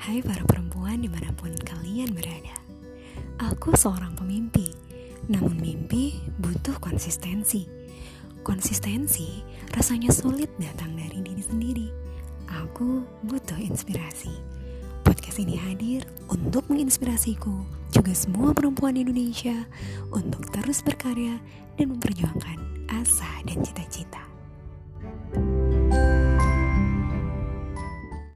Hai para perempuan di mana pun kalian berada. Aku seorang pemimpi Namun mimpi butuh konsistensi. Konsistensi rasanya sulit datang dari diri sendiri. Aku butuh inspirasi. Podcast ini hadir untuk menginspirasiku Juga semua perempuan Indonesia Untuk terus berkarya dan memperjuangkan asa dan cita-cita.